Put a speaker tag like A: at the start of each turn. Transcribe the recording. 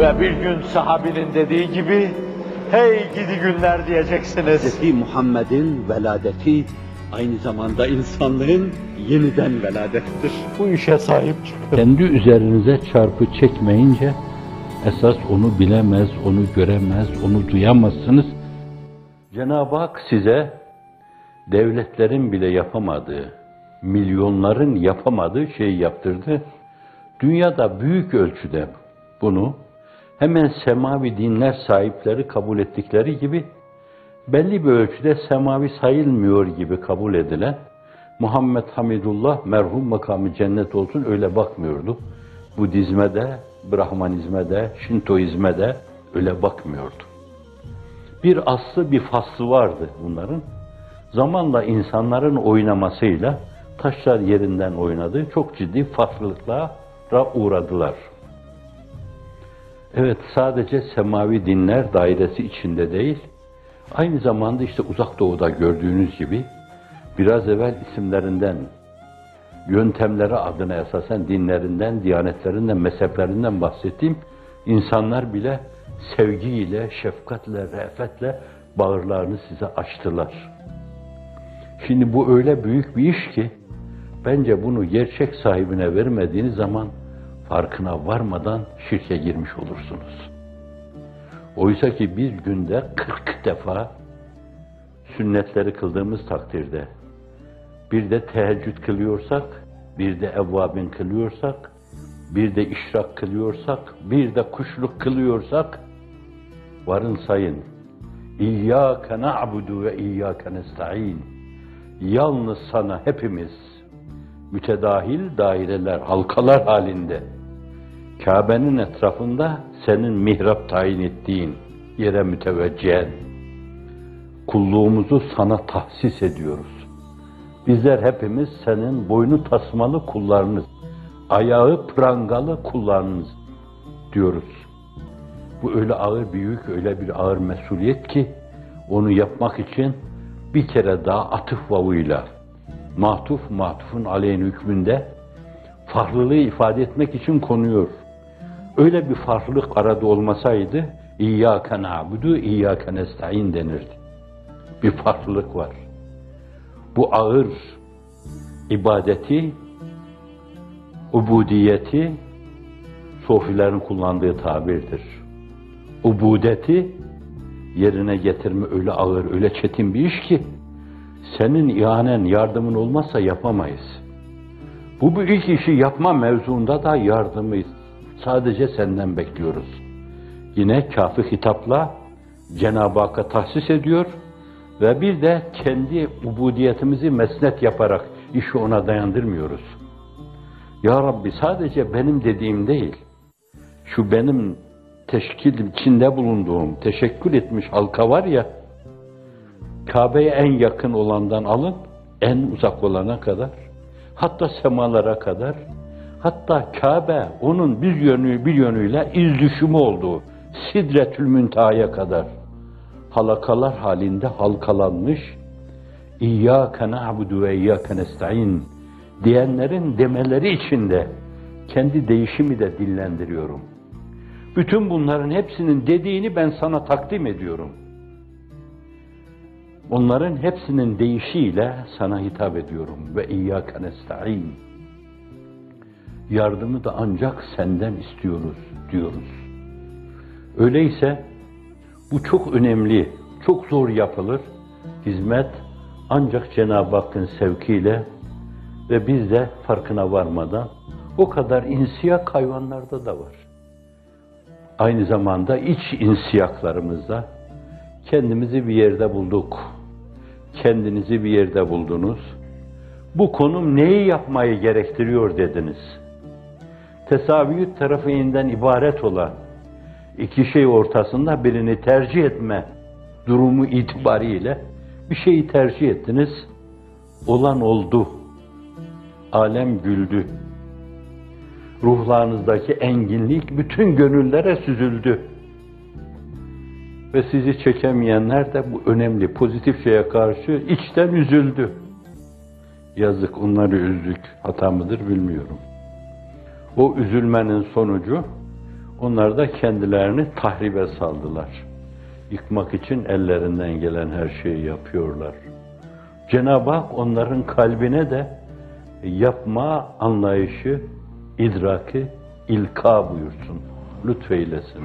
A: Ve bir gün sahabinin dediği gibi, hey gidi günler diyeceksiniz.
B: Hz. Muhammed'in veladeti aynı zamanda insanlığın yeniden veladettir.
A: Bu işe sahip çıkın.
C: Kendi üzerinize çarpı çekmeyince esas onu bilemez, onu göremez, onu duyamazsınız. Cenab-ı Hak size devletlerin bile yapamadığı, milyonların yapamadığı şeyi yaptırdı. Dünyada büyük ölçüde bunu hemen semavi dinler sahipleri kabul ettikleri gibi belli bir ölçüde semavi sayılmıyor gibi kabul edilen Muhammed Hamidullah merhum makamı cennet olsun öyle bakmıyordu. Budizme de, Brahmanizme de, Şintoizme de öyle bakmıyordu. Bir aslı, bir faslı vardı bunların. Zamanla insanların oynamasıyla taşlar yerinden oynadı. Çok ciddi farklılıklara uğradılar. Evet, sadece semavi dinler dairesi içinde değil, aynı zamanda işte uzak doğuda gördüğünüz gibi biraz evvel isimlerinden, yöntemleri adına esasen dinlerinden, diyanetlerinden, mezheplerinden bahsettiğim insanlar bile sevgiyle, şefkatle, re'fetle bağırlarını size açtılar. Şimdi bu öyle büyük bir iş ki, bence bunu gerçek sahibine vermediğiniz zaman farkına varmadan şirke girmiş olursunuz. Oysa ki bir günde 40 defa sünnetleri kıldığımız takdirde, bir de teheccüd kılıyorsak, bir de evvabin kılıyorsak, bir de işrak kılıyorsak, bir de kuşluk kılıyorsak, varın sayın. İyyâke na'budu ve iyyâke nesta'in. Yalnız sana hepimiz, mütedahil daireler, halkalar halinde, Kabe'nin etrafında senin mihrap tayin ettiğin yere müteveccihen, kulluğumuzu sana tahsis ediyoruz. Bizler hepimiz senin boynu tasmalı kullarınız, ayağı prangalı kullarınız diyoruz. Bu öyle ağır büyük, öyle bir ağır mesuliyet ki onu yapmak için bir kere daha atıf vavuyla matuf matufun aleyhin hükmünde farklılığı ifade etmek için konuyor. Öyle bir farklılık arada olmasaydı İyyâke na'budu, İyyâke nesta'in denirdi. Bir farklılık var. Bu ağır ibadeti, ubudiyeti sofilerin kullandığı tabirdir. Ubudeti yerine getirme öyle ağır, öyle çetin bir iş ki senin ihanen, yardımın olmazsa yapamayız. Bu büyük işi yapma mevzuunda da yardımı sadece senden bekliyoruz. Yine kafi hitapla Cenab-ı Hakk'a tahsis ediyor ve bir de kendi ubudiyetimizi mesnet yaparak işi ona dayandırmıyoruz. Ya Rabbi sadece benim dediğim değil, şu benim teşkil içinde bulunduğum, teşekkül etmiş halka var ya, Kabe'ye en yakın olandan alın, en uzak olana kadar, hatta semalara kadar, hatta Kabe onun bir yönü bir yönüyle iz düşümü olduğu Sidretül Müntaha'ya kadar halakalar halinde halkalanmış İyyâke na'budu ve iyyâke nesta'in diyenlerin demeleri içinde kendi değişimi de dillendiriyorum. Bütün bunların hepsinin dediğini ben sana takdim ediyorum. Onların hepsinin deyişiyle sana hitap ediyorum. Ve iyyâke nesta'in. Yardımı da ancak senden istiyoruz diyoruz. Öyleyse bu çok önemli, çok zor yapılır. Hizmet ancak Cenab-ı Hakk'ın sevkiyle ve biz de farkına varmadan o kadar insiyak hayvanlarda da var. Aynı zamanda iç insiyaklarımızda kendimizi bir yerde bulduk. Kendinizi bir yerde buldunuz. Bu konum neyi yapmayı gerektiriyor dediniz. Tesavvüt tarafından ibaret olan iki şey ortasında birini tercih etme durumu itibariyle bir şeyi tercih ettiniz. Olan oldu. Alem güldü. Ruhlarınızdaki enginlik bütün gönüllere süzüldü. Ve sizi çekemeyenler de bu önemli pozitif şeye karşı içten üzüldü. Yazık onları üzdük. Hata mıdır bilmiyorum. O üzülmenin sonucu Onlar da kendilerini tahribe saldılar. Yıkmak için ellerinden gelen her şeyi yapıyorlar. Cenab-ı Hak onların kalbine de yapma anlayışı, idraki, ilka buyursun, lütfeylesin.